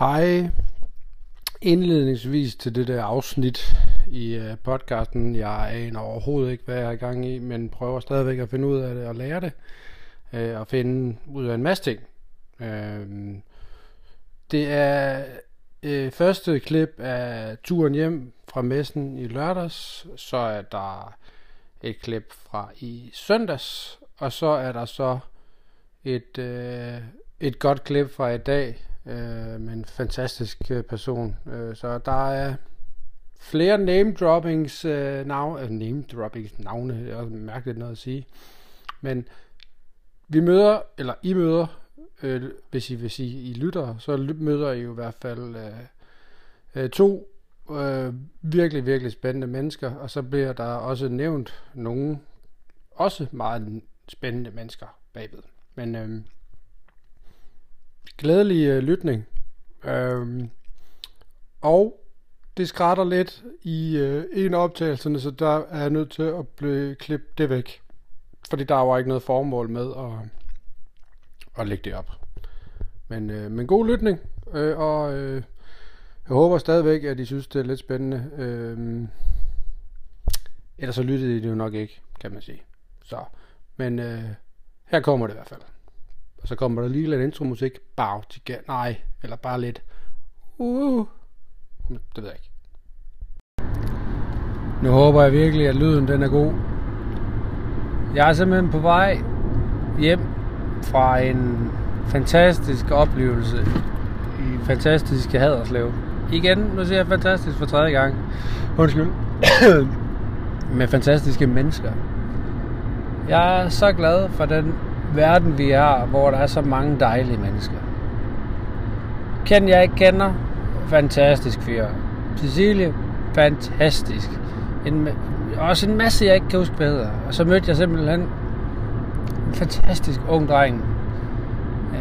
Hej. Indledningsvis til det der afsnit i øh, podcasten. Jeg aner overhovedet ikke, hvad jeg er i gang i, men prøver stadigvæk at finde ud af det og lære det. Øh, og finde ud af en masse ting. Øhm, det er øh, første klip af turen hjem fra messen i lørdags. Så er der et klip fra i søndags. Og så er der så et, et godt klip fra i dag øh, men fantastisk øh, person. Øh, så der er flere name droppings øh, navn, øh, name droppings navne, det er også mærkeligt noget at sige. Men vi møder, eller I møder, øh, hvis I vil sige, I lytter, så møder I jo i hvert fald øh, øh, to øh, virkelig, virkelig spændende mennesker, og så bliver der også nævnt nogle også meget spændende mennesker bagved. Men øh, glædelig øh, lytning. Øhm, og det skrætter lidt i øh, en af optagelserne, så der er jeg nødt til at blive klippe det væk. Fordi der var ikke noget formål med at, at lægge det op. Men, øh, men god lytning, øh, og øh, jeg håber stadigvæk, at I synes, det er lidt spændende. Øh, ellers så lyttede I det jo nok ikke, kan man sige. Så, men øh, her kommer det i hvert fald. Og så kommer der lige lidt intromusik. Bag, til nej, eller bare lidt. Uh, hm, det ved jeg ikke. Nu håber jeg virkelig, at lyden den er god. Jeg er simpelthen på vej hjem fra en fantastisk oplevelse i fantastiske Haderslev. Igen, nu siger jeg fantastisk for tredje gang. Undskyld. Med fantastiske mennesker. Jeg er så glad for den verden, vi er, hvor der er så mange dejlige mennesker. Kend jeg ikke kender, fantastisk fyr. Cecilie, fantastisk. En, også en masse, jeg ikke kan huske bedre. Og så mødte jeg simpelthen en fantastisk ung dreng. Uh,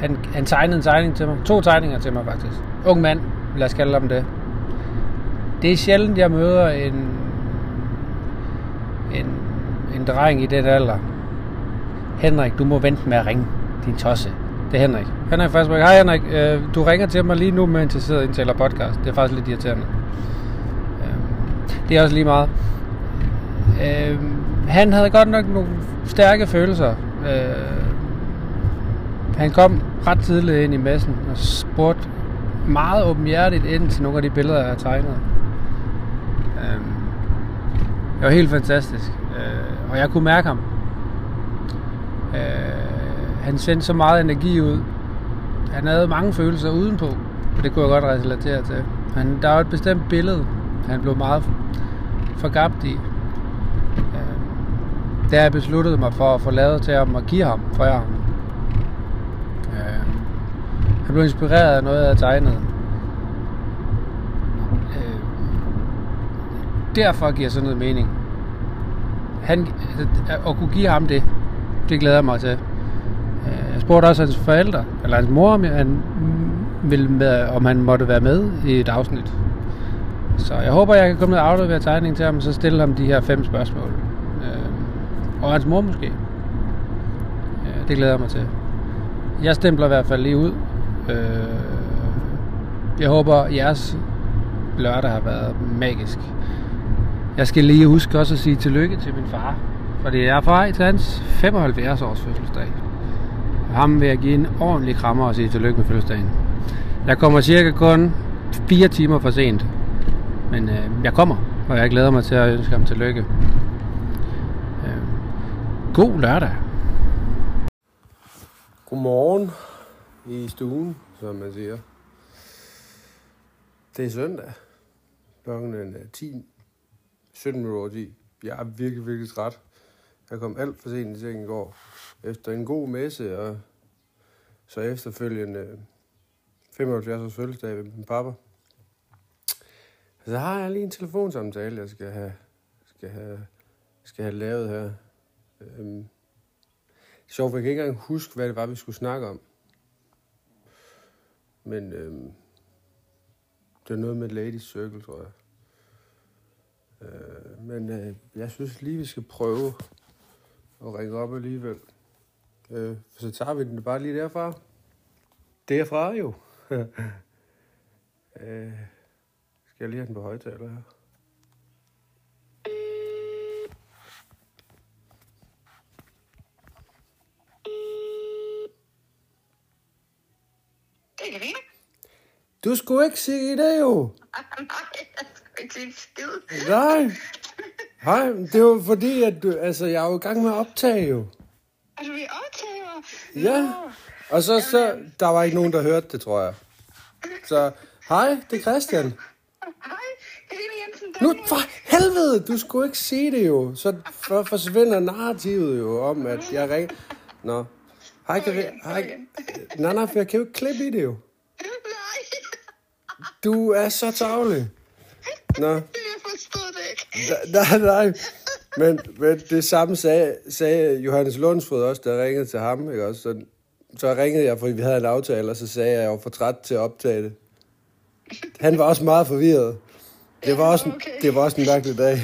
han, han tegnede en tegning til mig. To tegninger til mig, faktisk. Ung mand, lad os kalde ham det. Det er sjældent, jeg møder en, en, en dreng i den alder, Henrik, du må vente med at ringe, din tosse. Det er Henrik. Henrik Fastberg. Hej Henrik, øh, du ringer til mig lige nu med interesseret indtaler podcast. Det er faktisk lidt irriterende. Øh, det er også lige meget. Øh, han havde godt nok nogle stærke følelser. Øh, han kom ret tidligt ind i messen og spurgte meget åbenhjertigt ind til nogle af de billeder, jeg har tegnet. Øh, det var helt fantastisk. Øh, og jeg kunne mærke ham. Han sendte så meget energi ud. Han havde mange følelser udenpå, og det kunne jeg godt relatere til. Han, der var et bestemt billede, han blev meget forgabt i. Øh, der jeg besluttede mig for at få lavet til ham og give ham for ham. Øh, han blev inspireret af noget, jeg havde tegnet. Øh, derfor giver sådan noget mening. Han, at kunne give ham det, det glæder jeg mig til. Øh, jeg spurgte også hans forældre, eller hans mor, om han, ville med, om han måtte være med i et afsnit. Så jeg håber, jeg kan komme ned og aflevere tegningen til ham, og så stille ham de her fem spørgsmål. Øh, og hans mor måske. Øh, det glæder jeg mig til. Jeg stempler i hvert fald lige ud. Øh, jeg håber, jeres lørdag har været magisk. Jeg skal lige huske også at sige tillykke til min far, fordi jeg er på vej til hans 75 års fødselsdag. Ham vil jeg give en ordentlig krammer og sige tillykke med fødselsdagen. Jeg kommer cirka kun 4 timer for sent. Men øh, jeg kommer, og jeg glæder mig til at ønske ham tillykke. Øh, god lørdag. Godmorgen i stuen, som man siger. Det er søndag. Klokken er 10. 17 minutter 10. Jeg er virkelig, virkelig træt. Jeg kom alt for sent i seng i går. Efter en god messe, og så efterfølgende 75 års fødselsdag ved min pappa. Så har jeg lige en telefonsamtale, jeg skal have, skal have, skal have lavet her. Øhm, sjovt, jeg kan ikke engang huske, hvad det var, vi skulle snakke om. Men øhm, det er noget med Ladies Circle, tror jeg. Øh, men øh, jeg synes lige, vi skal prøve og ringe op alligevel. Øh, så tager vi den bare lige derfra. Det er fra jo. øh, skal jeg lige have den på højtaler her? Er. Du skulle ikke sige det jo. Nej, jeg skal ikke sige skid. Nej. Hej, det var fordi, at du, altså, jeg er jo i gang med at optage jo. Er du ved optager? Ja. Nå. Og så, så, der var ikke nogen, der hørte det, tror jeg. Så, hej, det er Christian. Hej, Karina Jensen. Nu, for helvede, du skulle ikke sige det jo. Så for, forsvinder narrativet jo om, at jeg ringer. Nå. Hej, Kom Karin. igen, kom Hej. Nej, nej, for jeg kan jo ikke klippe i det jo. Nej, Du er så tavlig. Nå. Ikke. Nej, nej. Men, men det samme sagde, sagde Johannes Lundsfod også, da jeg ringede til ham. Ikke? Også, så, så ringede jeg, fordi vi havde en aftale, og så sagde jeg, at jeg var for træt til at optage det. Han var også meget forvirret. Det var også, okay. det var også en mærkelig dag.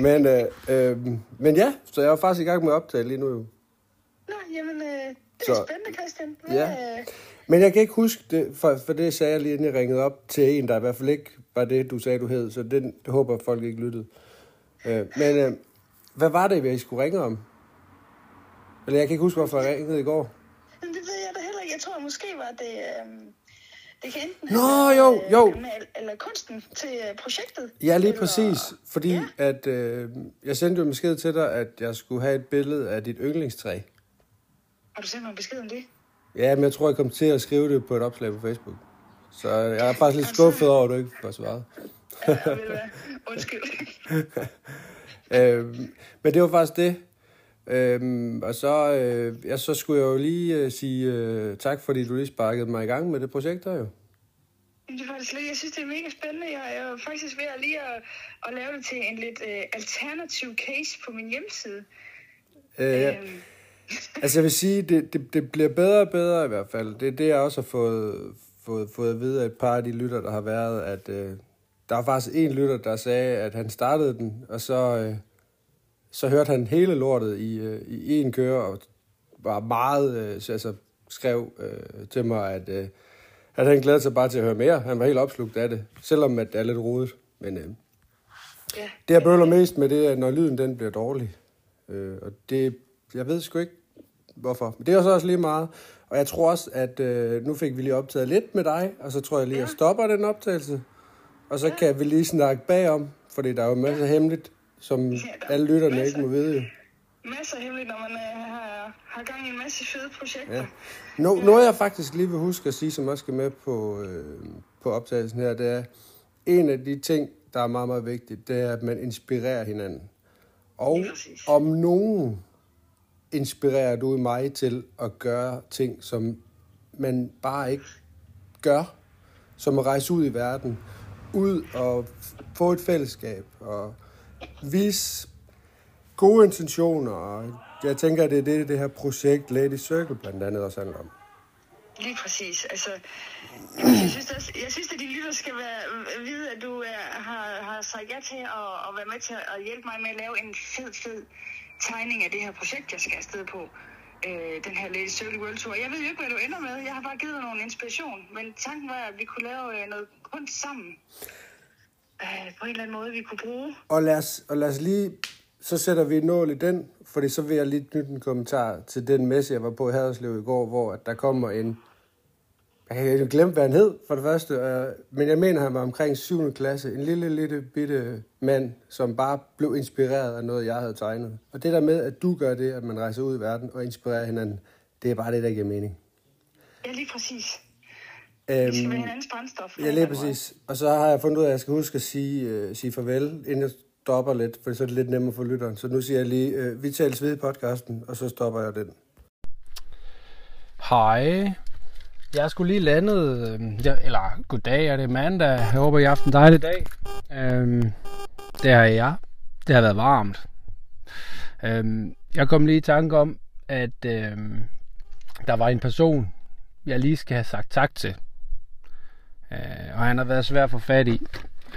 men, øh, øh, men ja, så jeg var faktisk i gang med at optage lige nu. Jo. Nå, jamen, øh, det er Så- spændende, Christian. Hvad, Ja. øh, Men jeg kan ikke huske det, for, for det sagde jeg lige, inden jeg ringede op til en, der i hvert fald ikke var det, du sagde, du hed. Så det, det håber folk ikke lyttede. Øh, men øh, hvad var det, vi skulle ringe om? Eller jeg kan ikke huske, hvorfor jeg ringede i går. Men det ved jeg da heller ikke. Jeg tror, måske var det... Øh, det kan enten Nå, have jo, været, jo. øh, Med, eller kunsten til øh, projektet. Ja, lige eller, præcis. Fordi Ja. at øh, jeg sendte jo en besked til dig, at jeg skulle have et billede af dit yndlingstræ. Har du sendt mig en besked om det? Ja, men jeg tror, jeg kom til at skrive det på et opslag på Facebook. Så jeg er faktisk lidt skuffet over, at du ikke får svaret. Ja? Undskyld. Øhm, men det var faktisk det. Øhm, og så, øh, ja, så skulle jeg jo lige øh, sige øh, tak, fordi du lige sparkede mig i gang med det projekt der jo. Det var det slet. Jeg synes, det er mega spændende. Jeg jeg er faktisk ved at lige at, at lave det til en lidt øh, alternativ case på min hjemmeside. Øh, ja. Øhm, Altså jeg vil sige, det, det, det bliver bedre og bedre i hvert fald. Det er det, jeg også har fået, fået, fået at vide af et par af de lytter, der har været, at øh, der var faktisk en lytter, der sagde, at han startede den, og så, øh, så hørte han hele lortet i, øh, i en køre, og var meget, øh, så- altså skrev øh, til mig, at, øh, at han glædede sig bare til at høre mere. Han var helt opslugt af det, selvom at det er lidt rodet. Men øh, ja. det, jeg bøvler mest med, det er, når lyden den bliver dårlig. Øh, og det, jeg ved sgu ikke, hvorfor. Men det er jo så også lige meget. Og jeg tror også, at øh, nu fik vi lige optaget lidt med dig, og så tror jeg lige, at jeg stopper den optagelse. Og så kan vi lige snakke bagom, fordi der er jo masser af hemmeligt, som er alle lytterne masser. ikke må vide. jo. Masser hemmeligt, når man øh, har, har gang i en masse fede projekter. Ja. No, noget jeg faktisk lige vil huske at sige, som også skal med på, øh, på optagelsen her, det er, en af de ting, der er meget, meget vigtigt, det er, at man inspirerer hinanden. Og om nogen inspirerer du mig til at gøre ting, som man bare ikke gør, som at rejse ud i verden, ud og få et fællesskab og vise gode intentioner. Og jeg tænker, at det er det, det her projekt Lady Circle blandt andet også handler om. Lige præcis. Altså, jeg synes, også, jeg synes at de lytter skal være, vide, at du er, har, har sagt ja til at, at være med til at hjælpe mig med at lave en fed, fed tegning af det her projekt, jeg skal afsted på. Øh, den her Lady Circle World Tour. Jeg ved jo ikke, hvad du ender med. Jeg har bare givet dig nogle inspiration. Men tanken var, at vi kunne lave øh, noget kunst sammen. Øh, på en eller anden måde, vi kunne bruge. Og lad os, og lad os lige, så sætter vi en nål i den, fordi så vil jeg lige knytte en kommentar til den messe, jeg var på i Haderslev i går, hvor at der kommer en, jeg kan jo glemme, hvad han hed for det første, men jeg mener, han var omkring 7. klasse, en lille, lille bitte mand, som bare blev inspireret af noget, jeg havde tegnet. Og det der med, at du gør det, at man rejser ud i verden og inspirerer hinanden, det er bare det, der giver mening. Ja, lige præcis. Øhm, Vi skal være hinandens brændstof. Ja, en lige præcis. Og så har jeg fundet ud af, at jeg skal huske at sige, øh, sige farvel, inden jeg stopper lidt, for så er det lidt nemmere for lytteren. Så nu siger jeg lige, øh, vi tales ved i podcasten, og så stopper jeg den. Hej. Jeg skulle lige landet, øh, ja, eller goddag, er det mandag. Jeg håber, I har haft en dejlig dag. Øhm, det har jeg. Det har været varmt. Øhm, jeg kom lige i tanke om, at øhm, der var en person, jeg lige skal have sagt tak til. Øh, og han har været svær at få fat i.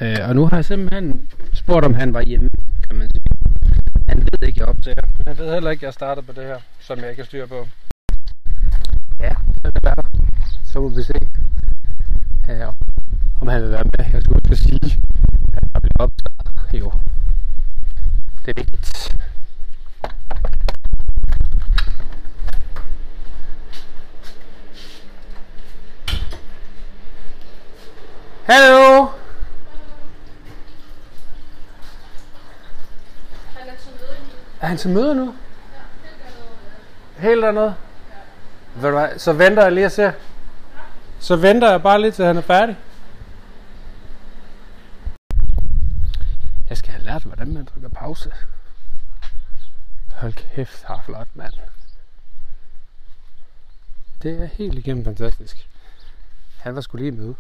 Øh, og nu har jeg simpelthen spurgt, om han var hjemme, kan man sige. Han ved ikke, jeg optager. Han ved heller ikke, jeg starter på det her, som jeg ikke har styr på. ja, så må vi se, ja, om han vil være med. Jeg skulle huske at sige, at der bliver optaget. Jo, det er vigtigt. Hallo! Han er til møde nu. Er han til møde nu? Helt dernede? Ved du hvad, så venter jeg lige og ser. Så venter jeg bare lidt til han er færdig. Jeg skal have lært, hvordan man trykker pause. Hold kæft, har flot, mand. Det er helt igennem fantastisk. Han var skulle lige møde.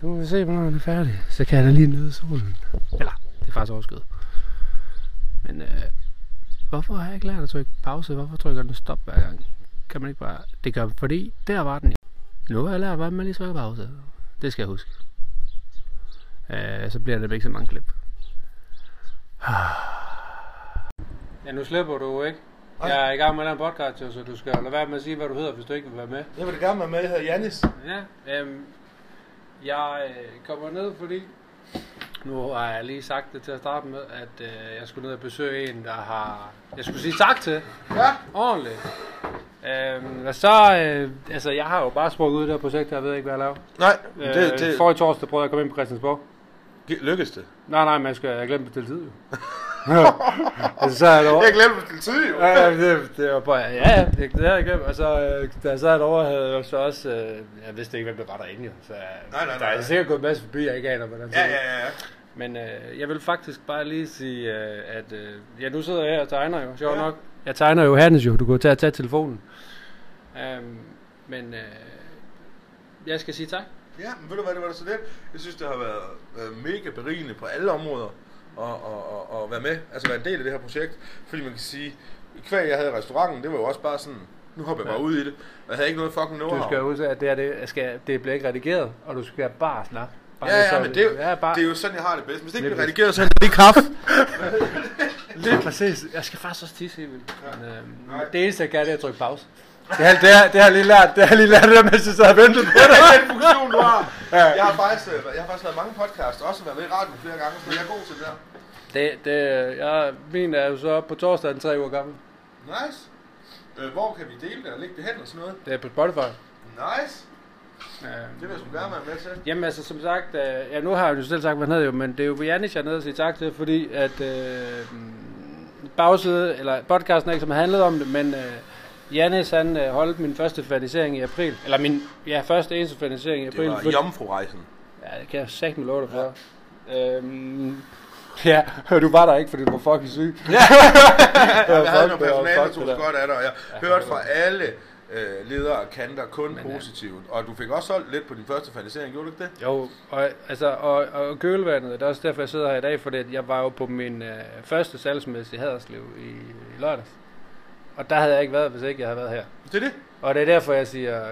Så må vi se, hvornår han er færdig. Så kan jeg da lige nyde solen. Eller, det er faktisk overskud. Men øh, hvorfor har jeg ikke lært at trykke pause? Hvorfor trykker den stop hver gang? Kan man ikke bare... Det gør fordi der var den. Nu har jeg lært, hvordan man lige trykker pause. Det skal jeg huske. Øh, så bliver det ikke så mange klip. Ja, nu slipper du ikke. Jeg er i gang med den podcast, så du skal lade være med at sige, hvad du hedder, hvis du ikke vil være med. Jeg vil gerne være med. Jeg hedder Janis. Ja, øhm, jeg øh, kommer ned, fordi nu har jeg lige sagt det til at starte med, at øh, jeg skulle ned og besøge en, der har... Jeg skulle sige tak til. Ja. Ordentligt. Øhm, og så, øh, altså jeg har jo bare sprunget ud i det her projekt, jeg ved ikke, hvad jeg laver. Nej, Øh, det, det, For i torsdag prøvede jeg at komme ind på Christiansborg. lykkes det. Nej, nej, man skal, jeg glemte at bestille tid jo. altså, så er jeg. Jeg glemte det tid, jo. Ja, det, det var bare, ja, ja, det, det havde jeg glemt. Og så, øh, da jeg sad derovre, havde jeg så også, øh, jeg vidste ikke, hvem der var derinde, jo. Så øh, Nej, nej, der er nej. sikkert gået en masse forbi, jeg ikke aner, hvordan det Ja, ja, ja. Men øh, jeg vil faktisk bare lige sige, øh, at øh, ja, nu sidder jeg her og tegner jo, sjovt Ja. nok. Jeg tegner jo Hannes jo, du kan tage tage telefonen. Um, men øh, jeg skal sige tak. Ja, men ved du hvad, det var da så lidt. Jeg synes, det har været, været mega berigende på alle områder at, at, at, at være med, altså være en del af det her projekt. Fordi man kan sige, kvæg jeg havde i restauranten, det var jo også bare sådan, nu hopper jeg bare Ja. ud i det. Og jeg havde ikke noget fucking know Du skal huske, at det, her, det, skal, det bliver ikke redigeret, og du skal bare snakke. Bare Ja, ja, så- men det er, jo, ja, bare, det er jo sådan, jeg har det bedst. Hvis det ikke Lidt bliver redigeret, så er det lige kaffe. Lige præcis. Jeg skal faktisk også tisse helt vildt. Men, øhm, Nej. det eneste, jeg kan, det er at trykke pause. Det har, det, har, det har jeg lige lært, det har jeg lige lært, det, mens jeg sad og ventede på er den funktion, du har. Ja. Jeg har faktisk, øh, jeg har faktisk lavet mange podcasts, også været med i radioen flere gange, så jeg er god til det der. Det, det, jeg, min er jo så på torsdag den tre uger gammel. Nice. Øh, hvor kan vi dele det og lægge det hen og sådan noget? Det er på Spotify. Nice. Øhm, Det vil jeg sgu gerne være med til. Jamen altså, som sagt, øh, ja, nu har jeg jo selv sagt, hvad han hedder jo, men det er jo Janis, jeg er nede og sige tak til, fordi at øh, bagside, eller podcasten er ikke som handlet om det, men øh, Janis han øh, holdt min første fanisering i april, eller min ja, første eneste fanisering i april. Det var fordi- jomfru-rejsen. Ja, det kan jeg sagt med lov dig for. Ja. Øhm, ja, du var der ikke, fordi du var fucking syg. Ja, jeg havde noget personale, der tog godt af dig, og jeg Ja, hørte fra alle øh, ledere og kanter kun Men, ja. positivt. Og du fik også solgt lidt på din første fanisering, gjorde du ikke det? Jo, og, altså, og, og kølevandet, det er også derfor, jeg sidder her i dag, fordi at jeg var jo på min øh, første salgsmesse i Haderslev i, i lørdags. Og der havde jeg ikke været, hvis ikke jeg havde været her. Det er det. Og det er derfor, jeg siger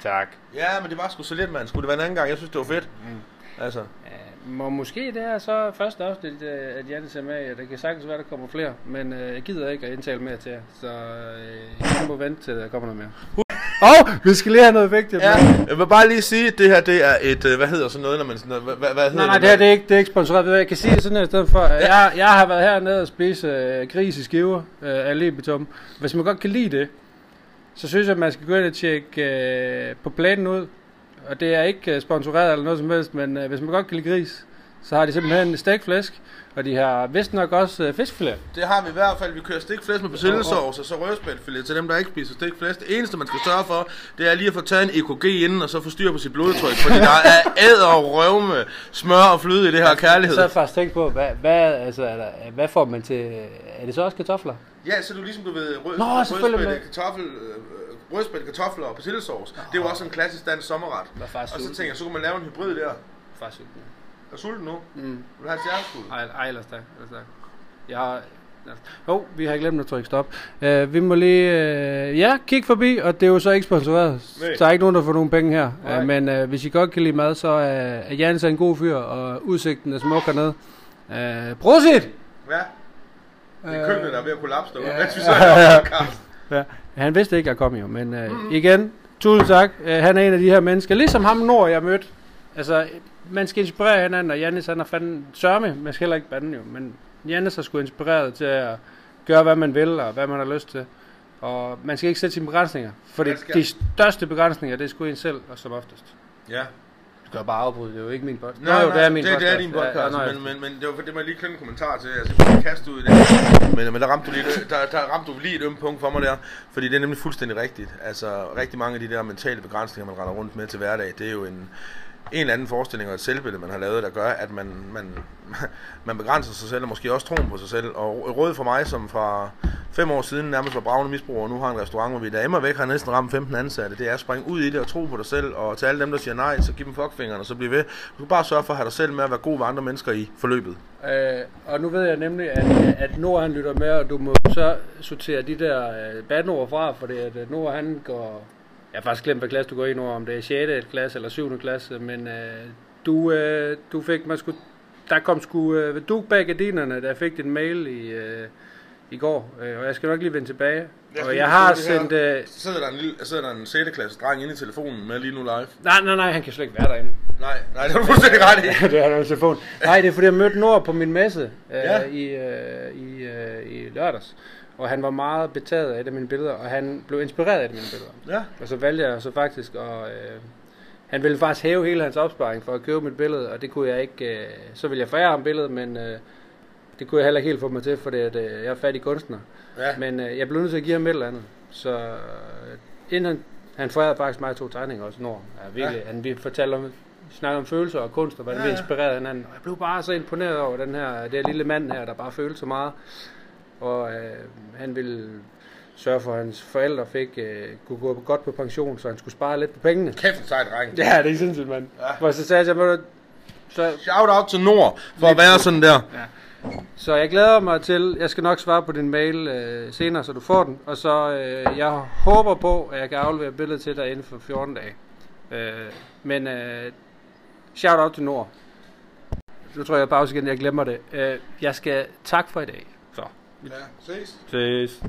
tak. Ja, men det var sgu så lidt, mand. Skulle det være en anden gang? Jeg synes, det var fedt. Mm. Altså, Ja, må måske det er så første afsnit, øh, at Janne er med. Ja, det kan sagtens være, der kommer flere, men øh, jeg gider ikke at indtale mere til jer. Så øh, jeg må vente til, der kommer noget mere. Og vi skal lige have noget vigtigt. ja, jeg vil bare lige sige, at det her, det er et, øh, hvad hedder sådan noget, når man sådan, hvad, hvad, hvad hedder Nej, nej, det her det er ikke, det er ikke sponsoreret. Jeg kan sige det sådan her i stedet for. Jeg, jeg har været hernede og spise øh, gris i skiver øh, af lebitum. Hvis man godt kan lide det, så synes jeg, at man skal gå ind og tjekke øh, på planen ud. Og det er ikke øh, sponsoreret eller noget som helst, men øh, hvis man godt kan lide gris, så har de simpelthen stegflæsk. Og de har vist nok også øh, fiskfilet. Det har vi i hvert fald. Vi kører stikflæsk med persillesauce, og så rødspætfilet til dem, der ikke spiser stikflæsk. Det eneste, man skal sørge for, det er lige at få taget en EKG inden, og så få styr på sit blodtryk. Fordi der er æder og røvme, smør og fløde i det her kærlighed. Så har jeg faktisk tænkt på, hvad, hvad, altså, er der, hvad får man til... Er det så også kartofler? Ja, så du ligesom du ved rød, Nå, kartoffel, øh, rødspætte, kartofler og persillesauce. Det er jo også en klassisk dansk sommerret. Er Og så tænker jeg, så kunne man lave en hybrid der. Faktisk. Er sulten nu? Mm. Vil du have et stjerneskud? Ej, ej, tak. Ellers tak. Jeg har... Jo, vi har glemt at trykke stop. Uh, vi må lige... Uh, ja, kig forbi, og det er jo så ikke sponsoreret. Nej. Der er ikke nogen, der får nogen penge her. Nej. Uh, men uh, hvis I godt kan lide mad, så er, er Jens en god fyr, og udsigten er smuk hernede. Uh, Prosit! Ja, det er køkkenet, der er ved at kollapse derude, ja, mens vi så podcast. Ja. Han vidste ikke, jeg kom jo, men øh, mm. igen, tusind tak. Øh, han er en af de her mennesker, ligesom ham Nord, jeg mødte. Altså, man skal inspirere hinanden, og Jannis, han er fanden sørme, man skal heller ikke bande jo, men Jannis har sgu inspireret til at gøre, hvad man vil, og hvad man har lyst til. Og man skal ikke sætte sine begrænsninger, for Man skal- de største begrænsninger, det er sgu en selv, og som oftest. Ja. Du kan bare afbryde, det er jo ikke min podcast. Nej, Nå, jo, det er min det, podcast. det er din podcast, Ja, nå, men, men, men det, var, det jeg lige knytte en kommentar til. Altså, jeg kaste ud i det. Men, men der, ramte du lige, der, der ramte du lige et ømt punkt for mig der. Fordi det er nemlig fuldstændig rigtigt. Altså, rigtig mange af de der mentale begrænsninger, man render rundt med til hverdag, det er jo en, en eller anden forestilling og et selvbillede, man har lavet, der gør, at man, man, man begrænser sig selv, og måske også troen på sig selv. Og råd for mig, som fra fem år siden nærmest var bravende misbruger, og nu har en restaurant, hvor vi der emmer væk har næsten ramt 15 ansatte, det er at springe ud i det og tro på dig selv, og til alle dem, der siger nej, så giv dem fuckfingeren, og så bliv ved. Du skal bare sørge for at have dig selv med at være god ved andre mennesker i forløbet. Øh, og nu ved jeg nemlig, at, at Nord han lytter med, og du må så sortere de der øh, bandord fra, for det at øh, Nord han går... Jeg har faktisk glemt, hvad klasse du går i, Nord, om det er 6. klasse eller 7. klasse, men øh, du, øh, du fik, man skulle, der kom sgu øh, du bag gardinerne, jeg fik din mail i, øh, i går, øh, og jeg skal nok lige vende tilbage. og jeg har sendt... Øh, Så sidder der en, lille, sidder der en 6. klasse dreng inde i telefonen med lige nu live. nej, nej, nej, han kan slet ikke være derinde. Nej, nej, det er du fuldstændig ret i. det er der telefon. Nej, det er fordi, jeg mødte Nord på min messe øh, Ja. i, øh, i, øh, i lørdags. Og han var meget betaget af et af mine billeder, og han blev inspireret af et af mine billeder. Ja, Og så valgte jeg så faktisk at... Øh, han ville faktisk hæve hele hans opsparing for at købe mit billede, og det kunne jeg ikke... Øh, så ville jeg forære ham billedet, men øh, det kunne jeg heller ikke helt få mig til, fordi at, øh, jeg er fattig kunstner. ja. Men øh, jeg blev nødt til at give ham et eller andet. Så øh, inden han, han forærede faktisk mig to tegninger også, Nord. Ja, virkelig, ja. Han vi fortalte om, snakke om følelser og kunst, og hvordan ja, Ja, vi inspirerede hinanden. Og jeg blev bare så imponeret over den her, det her lille mand her, der bare følte så meget. Og øh, han ville sørge for, at hans forældre fik, øh, kunne gå godt på pension, så han skulle spare lidt på pengene. Kæft en sej dreng. Ja, det er sindssygt, mand. Ja. Ja. For så sagde jeg, "Ved du, så, Shout out til Nord for at være sådan der. så jeg glæder mig til, jeg skal nok svare på din mail øh, senere, så du får den. Og så øh, jeg håber på, at jeg kan aflevere billedet til dig inden for 14 dage. Øh, men øh, shout out til Nord. Nu tror jeg bare igen, jeg glemmer det. Øh, jeg skal tak for i dag. Så. Ja, ses. Ses.